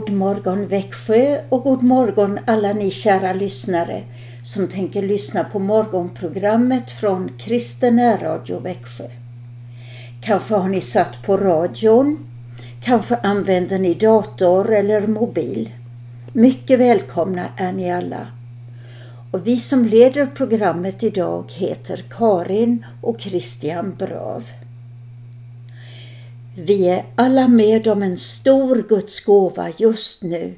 God morgon Växjö och god morgon alla ni kära lyssnare som tänker lyssna på morgonprogrammet från Kristen Radio Växjö. Kanske har ni satt på radion, kanske använder ni dator eller mobil. Mycket välkomna är ni alla. Och vi som leder programmet idag heter Karin och Christian Brav. Vi är alla med om en stor Guds gåva just nu,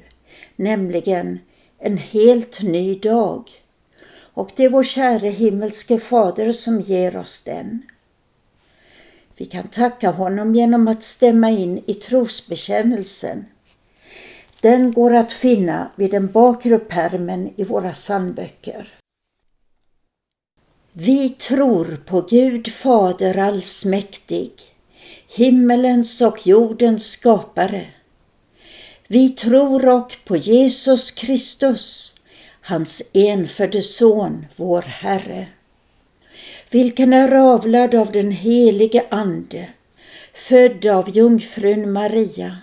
nämligen en helt ny dag. Och det är vår käre himmelske Fader som ger oss den. Vi kan tacka honom genom att stämma in i trosbekännelsen. Den går att finna vid den bakre pärmen i våra sandböcker. Vi tror på Gud Fader allsmäktig himmelens och jordens skapare. Vi tror och på Jesus Kristus, hans enfödde Son, vår Herre, vilken är avlad av den helige Ande, född av jungfrun Maria,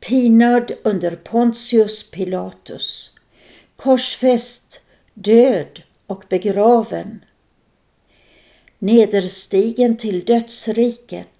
pinad under Pontius Pilatus, korsfäst, död och begraven, nederstigen till dödsriket,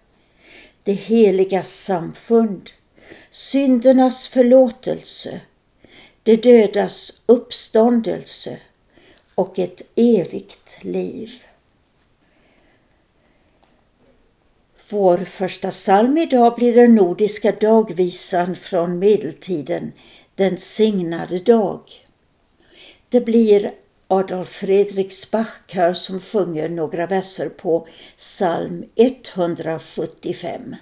det heliga samfund, syndernas förlåtelse, det dödas uppståndelse och ett evigt liv. Vår första psalm idag blir den nordiska dagvisan från medeltiden, Den signade dag. Det blir Adolf Fredriks Bachkör som sjunger några verser på psalm 175.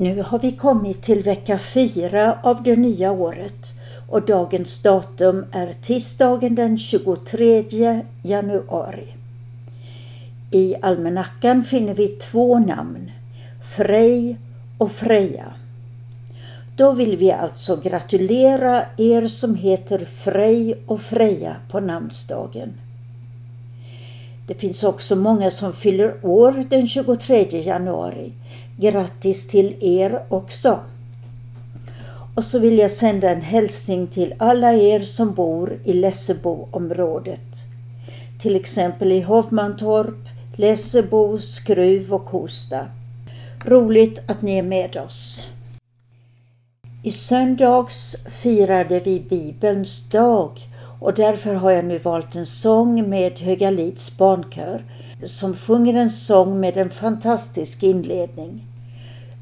Nu har vi kommit till vecka fyra av det nya året och dagens datum är tisdagen den 23 januari. I almanackan finner vi två namn, Frej och Freja. Då vill vi alltså gratulera er som heter Frej och Freja på namnsdagen. Det finns också många som fyller år den 23 januari. Grattis till er också! Och så vill jag sända en hälsning till alla er som bor i Lesseboområdet. Till exempel i Hovmantorp, Lessebo, Skruv och Kosta. Roligt att ni är med oss. I söndags firade vi Bibelns dag och därför har jag nu valt en sång med Högalids barnkör som sjunger en sång med en fantastisk inledning.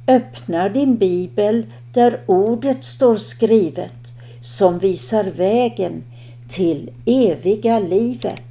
Öppna din bibel där ordet står skrivet som visar vägen till eviga livet.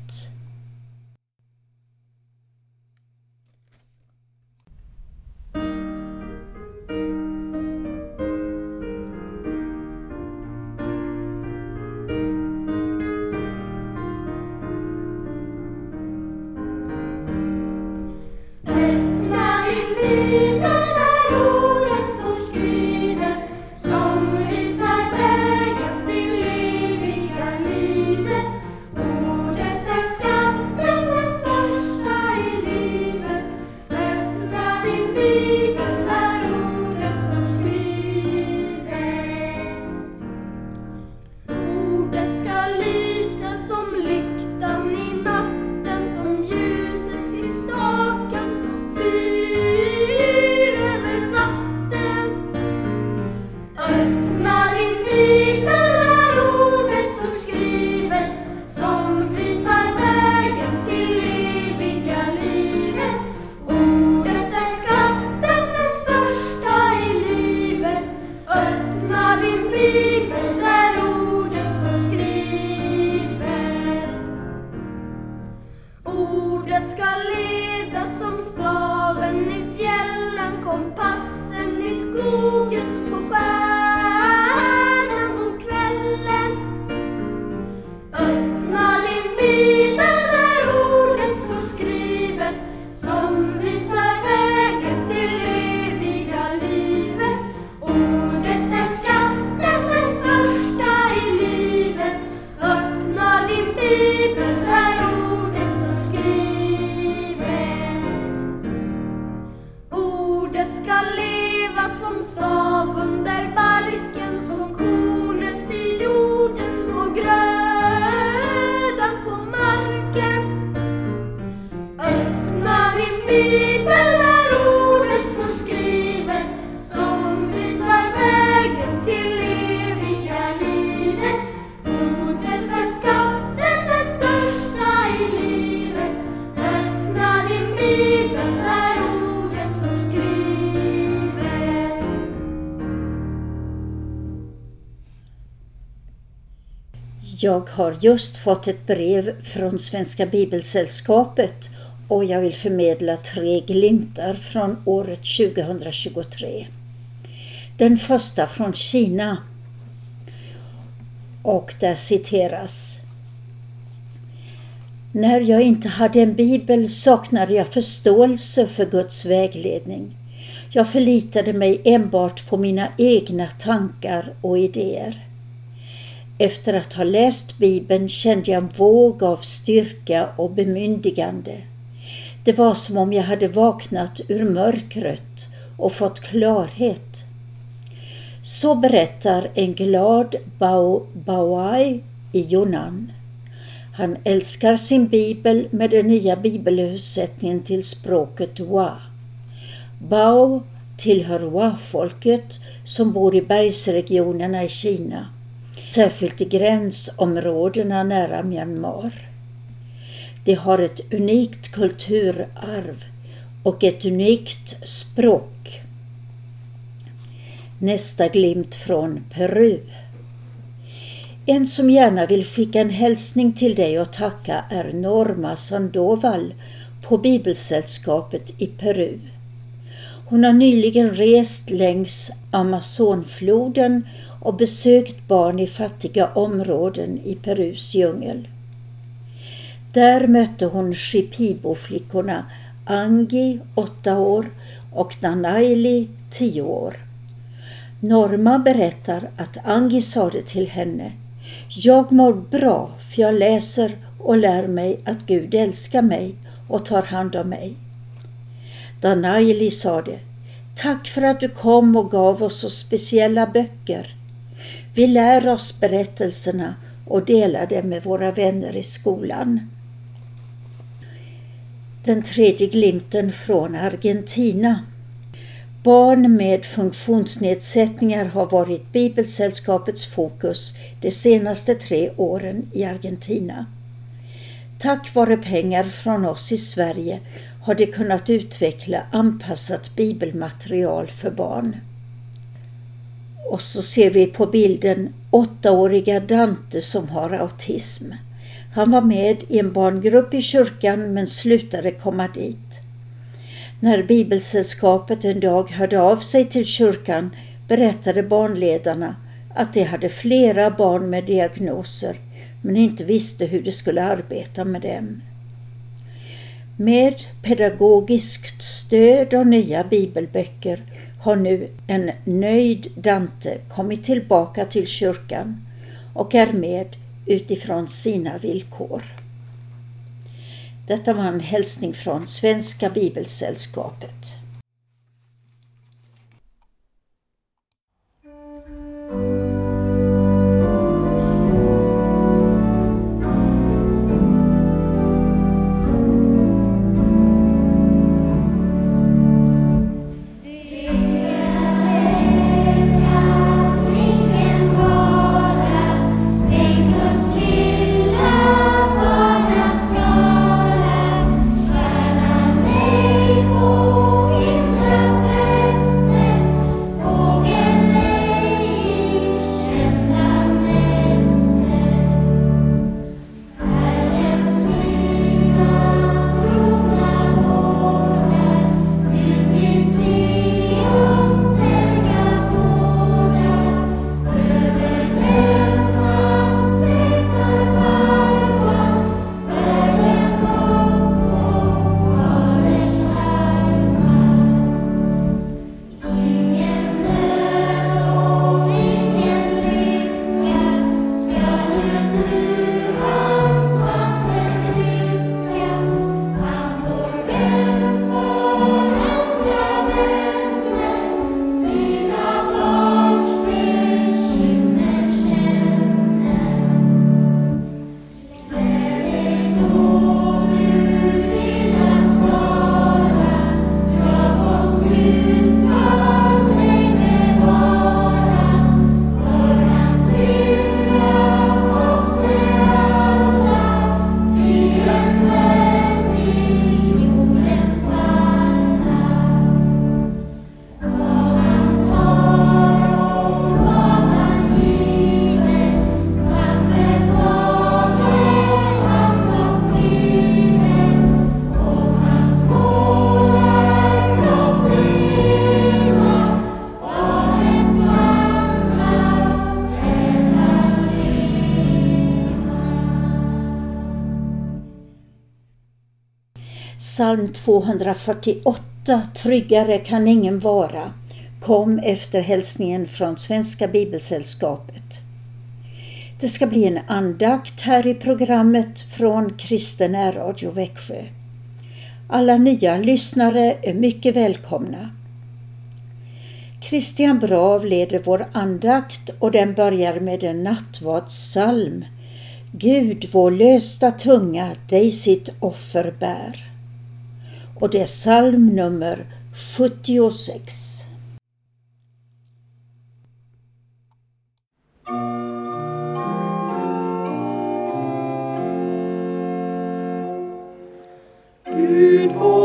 Jag har just fått ett brev från Svenska Bibelsällskapet och jag vill förmedla tre glimtar från året 2023. Den första från Kina och där citeras När jag inte hade en bibel saknade jag förståelse för Guds vägledning. Jag förlitade mig enbart på mina egna tankar och idéer. Efter att ha läst Bibeln kände jag en våg av styrka och bemyndigande. Det var som om jag hade vaknat ur mörkret och fått klarhet. Så berättar en glad Bao Bawai i Yunnan. Han älskar sin bibel med den nya bibelöversättningen till språket Wa. Bao tillhör Wa-folket som bor i bergsregionerna i Kina särskilt i gränsområdena nära Myanmar. De har ett unikt kulturarv och ett unikt språk. Nästa glimt från Peru. En som gärna vill skicka en hälsning till dig och tacka är Norma Sandoval på Bibelsällskapet i Peru. Hon har nyligen rest längs Amazonfloden och besökt barn i fattiga områden i Perus djungel. Där mötte hon Shipibo-flickorna Angi, 8 år, och Nanaili, 10 år. Norma berättar att Angi sade till henne Jag mår bra för jag läser och lär mig att Gud älskar mig och tar hand om mig. Danaili sade Tack för att du kom och gav oss så speciella böcker. Vi lär oss berättelserna och delar dem med våra vänner i skolan. Den tredje glimten från Argentina. Barn med funktionsnedsättningar har varit Bibelsällskapets fokus de senaste tre åren i Argentina. Tack vare pengar från oss i Sverige har de kunnat utveckla anpassat bibelmaterial för barn. Och så ser vi på bilden åttaåriga Dante som har autism. Han var med i en barngrupp i kyrkan men slutade komma dit. När Bibelsällskapet en dag hörde av sig till kyrkan berättade barnledarna att de hade flera barn med diagnoser men inte visste hur de skulle arbeta med dem. Med pedagogiskt stöd och nya bibelböcker har nu en nöjd Dante kommit tillbaka till kyrkan och är med utifrån sina villkor. Detta var en hälsning från Svenska Bibelsällskapet. Psalm 248, Tryggare kan ingen vara, kom efter hälsningen från Svenska Bibelsällskapet. Det ska bli en andakt här i programmet från Kristen Radio Växjö. Alla nya lyssnare är mycket välkomna. Christian Brav leder vår andakt och den börjar med en nattvardssalm. Gud, vår lösta tunga, dig sitt offer bär och det är psalm nummer 76. Gud vår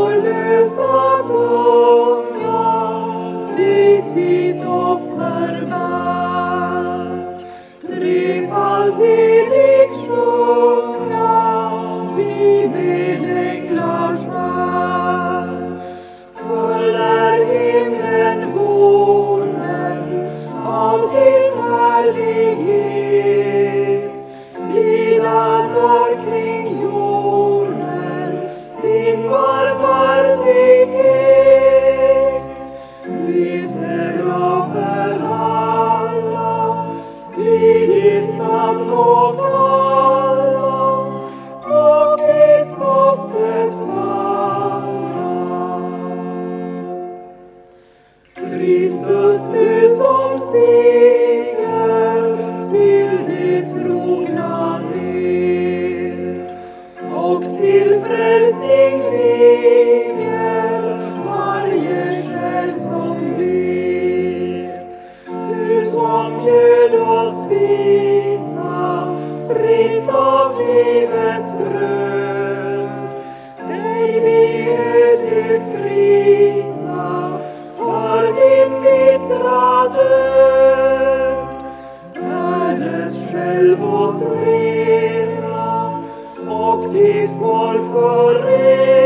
det trogna ner och till frälsning viger varje själ som ber. Du som bjöd oss visa fritt av livets bröd dig vi ödmjukt prisa för din bittra död. Själv oss rena och ditt folk förena.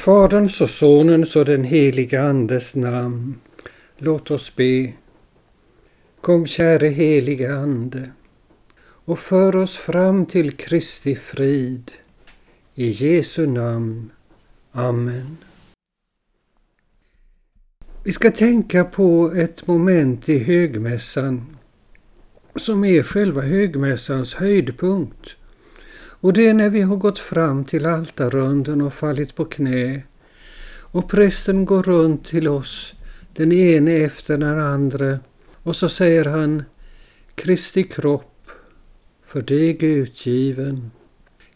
Faderns och Sonens och den helige Andes namn. Låt oss be. Kom käre helige Ande och för oss fram till Kristi frid. I Jesu namn. Amen. Vi ska tänka på ett moment i högmässan som är själva högmässans höjdpunkt. Och det är när vi har gått fram till altarrunden och fallit på knä. Och prästen går runt till oss, den ene efter den andra och så säger han Kristi kropp för dig utgiven,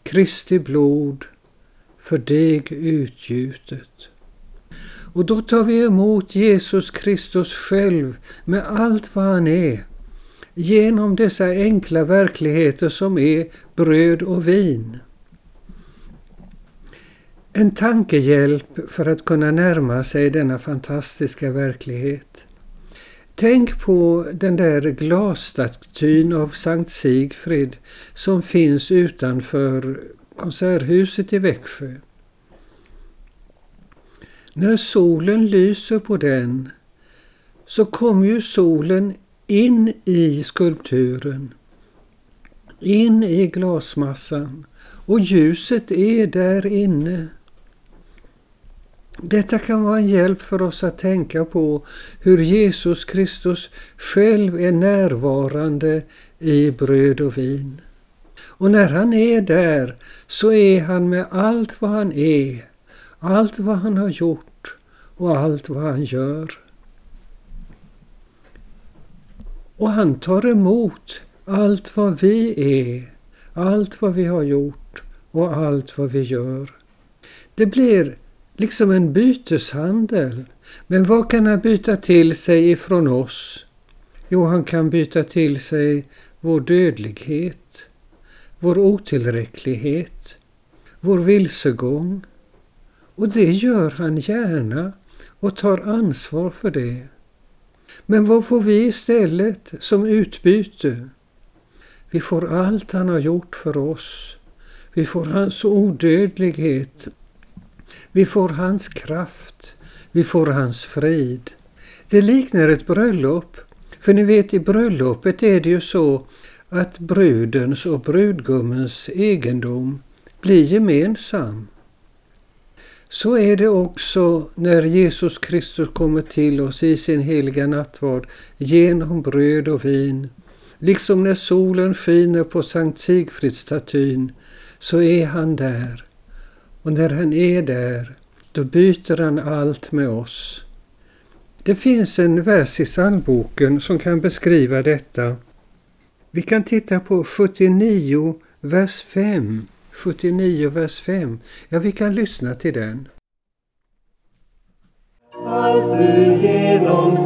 Kristi blod för dig utgjutet. Och då tar vi emot Jesus Kristus själv med allt vad han är genom dessa enkla verkligheter som är bröd och vin. En tankehjälp för att kunna närma sig denna fantastiska verklighet. Tänk på den där glasstatyn av Sankt Sigfrid som finns utanför Konserthuset i Växjö. När solen lyser på den så kommer ju solen in i skulpturen, in i glasmassan och ljuset är där inne. Detta kan vara en hjälp för oss att tänka på hur Jesus Kristus själv är närvarande i bröd och vin. Och när han är där så är han med allt vad han är, allt vad han har gjort och allt vad han gör. Och han tar emot allt vad vi är, allt vad vi har gjort och allt vad vi gör. Det blir liksom en byteshandel. Men vad kan han byta till sig ifrån oss? Jo, han kan byta till sig vår dödlighet, vår otillräcklighet, vår vilsegång. Och det gör han gärna och tar ansvar för det. Men vad får vi istället som utbyte? Vi får allt han har gjort för oss. Vi får hans odödlighet. Vi får hans kraft. Vi får hans frid. Det liknar ett bröllop. För ni vet i bröllopet är det ju så att brudens och brudgummens egendom blir gemensam. Så är det också när Jesus Kristus kommer till oss i sin heliga nattvard genom bröd och vin. Liksom när solen skiner på Sankt Sigfridsstatyn så är han där. Och när han är där, då byter han allt med oss. Det finns en vers i psalmboken som kan beskriva detta. Vi kan titta på 79, vers 5. 79, vers 5. Ja, vi kan lyssna till den. Allt du genom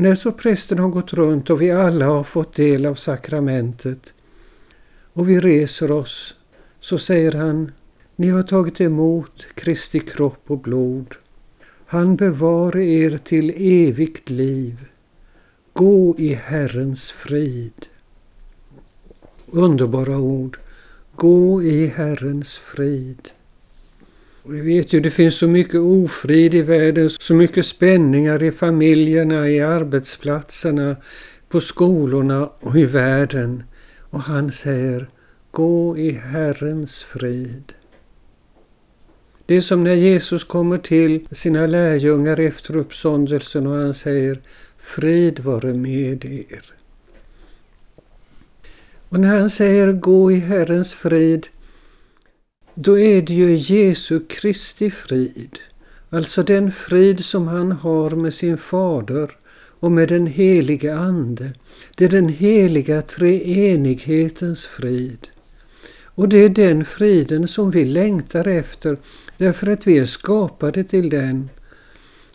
När så prästen har gått runt och vi alla har fått del av sakramentet och vi reser oss så säger han Ni har tagit emot Kristi kropp och blod. Han bevare er till evigt liv. Gå i Herrens frid. Underbara ord. Gå i Herrens frid. Vi vet ju det finns så mycket ofrid i världen, så mycket spänningar i familjerna, i arbetsplatserna, på skolorna och i världen. Och han säger Gå i Herrens frid. Det är som när Jesus kommer till sina lärjungar efter uppståndelsen och han säger Frid vare med er. Och när han säger gå i Herrens frid då är det ju Jesu Kristi frid. Alltså den frid som han har med sin fader och med den helige Ande. Det är den heliga treenighetens frid. Och det är den friden som vi längtar efter därför att vi är skapade till den.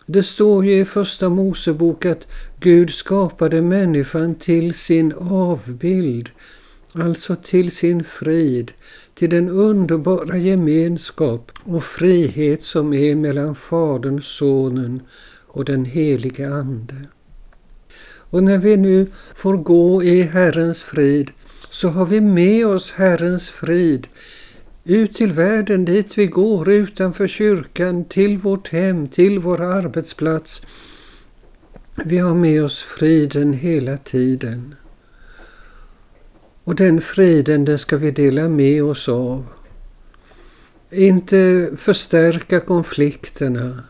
Det står ju i Första Mosebok att Gud skapade människan till sin avbild, alltså till sin frid, till den underbara gemenskap och frihet som är mellan Fadern, Sonen och den helige Ande. Och när vi nu får gå i Herrens frid så har vi med oss Herrens frid ut till världen dit vi går, utanför kyrkan, till vårt hem, till vår arbetsplats. Vi har med oss friden hela tiden. Och den friden, den ska vi dela med oss av. Inte förstärka konflikterna,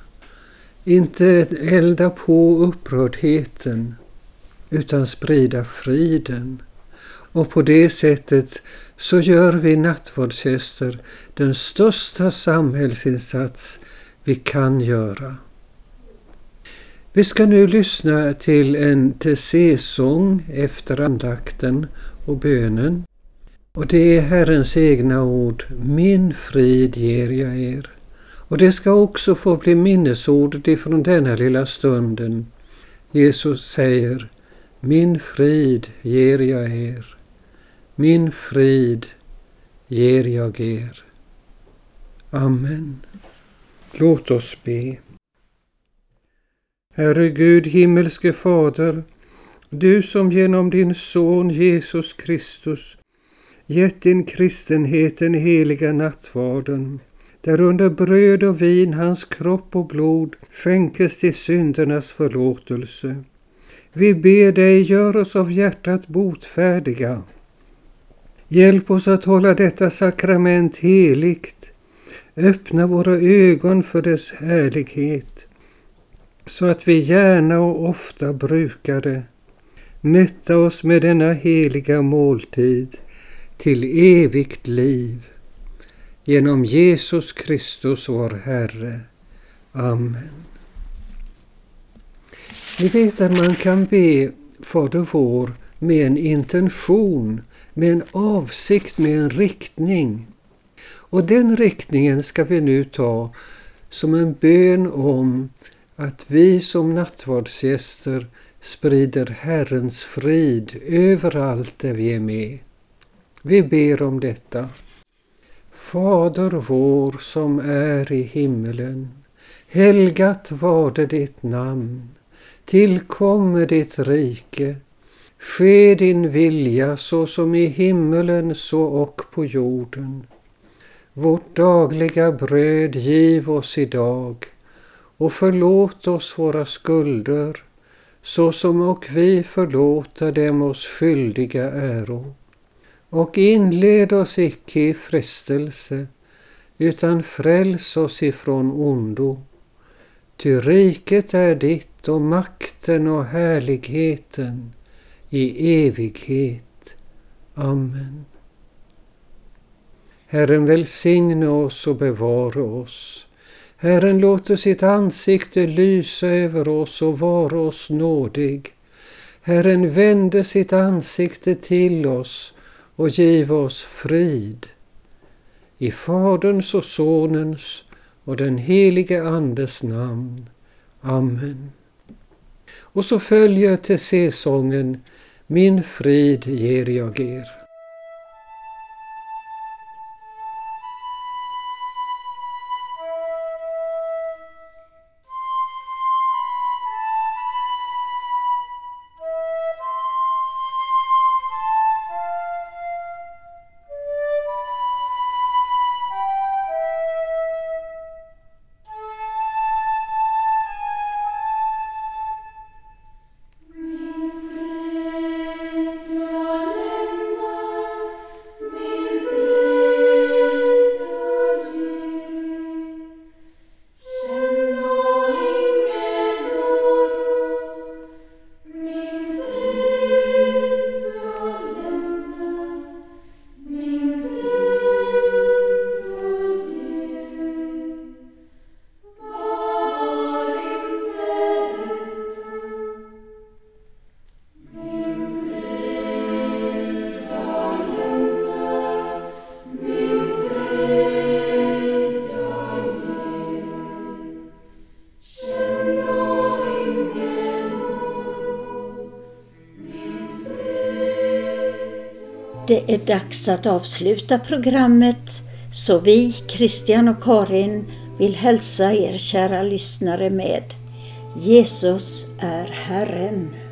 inte elda på upprördheten, utan sprida friden. Och på det sättet så gör vi nattvardsgäster den största samhällsinsats vi kan göra. Vi ska nu lyssna till en Tessé-sång efter andakten och bönen. Och det är Herrens egna ord, min frid ger jag er. Och det ska också få bli minnesordet ifrån denna lilla stunden. Jesus säger, min frid ger jag er. Min frid ger jag er. Amen. Låt oss be. Herre Gud, himmelske Fader, du som genom din Son Jesus Kristus gett din kristenhet den heliga nattvarden, där under bröd och vin hans kropp och blod skänkes till syndernas förlåtelse. Vi ber dig, gör oss av hjärtat botfärdiga Hjälp oss att hålla detta sakrament heligt. Öppna våra ögon för dess härlighet så att vi gärna och ofta brukar det. Mätta oss med denna heliga måltid till evigt liv. Genom Jesus Kristus vår Herre. Amen. Ni vet att man kan be Fader vår med en intention med en avsikt, med en riktning. Och den riktningen ska vi nu ta som en bön om att vi som nattvardsgäster sprider Herrens frid överallt där vi är med. Vi ber om detta. Fader vår som är i himmelen. Helgat varde ditt namn. Tillkomme ditt rike. Ske din vilja så som i himmelen så och på jorden. Vårt dagliga bröd giv oss idag och förlåt oss våra skulder så som och vi förlåta dem oss skyldiga äro. Och inled oss icke i frestelse utan fräls oss ifrån ondo. Ty riket är ditt och makten och härligheten i evighet. Amen. Herren välsigne oss och bevara oss. Herren låter sitt ansikte lysa över oss och vara oss nådig. Herren vände sitt ansikte till oss och giv oss frid. I Faderns och Sonens och den helige Andes namn. Amen. Och så följer till säsongen Min frid ger jag er. Det är dags att avsluta programmet så vi, Christian och Karin, vill hälsa er kära lyssnare med Jesus är Herren.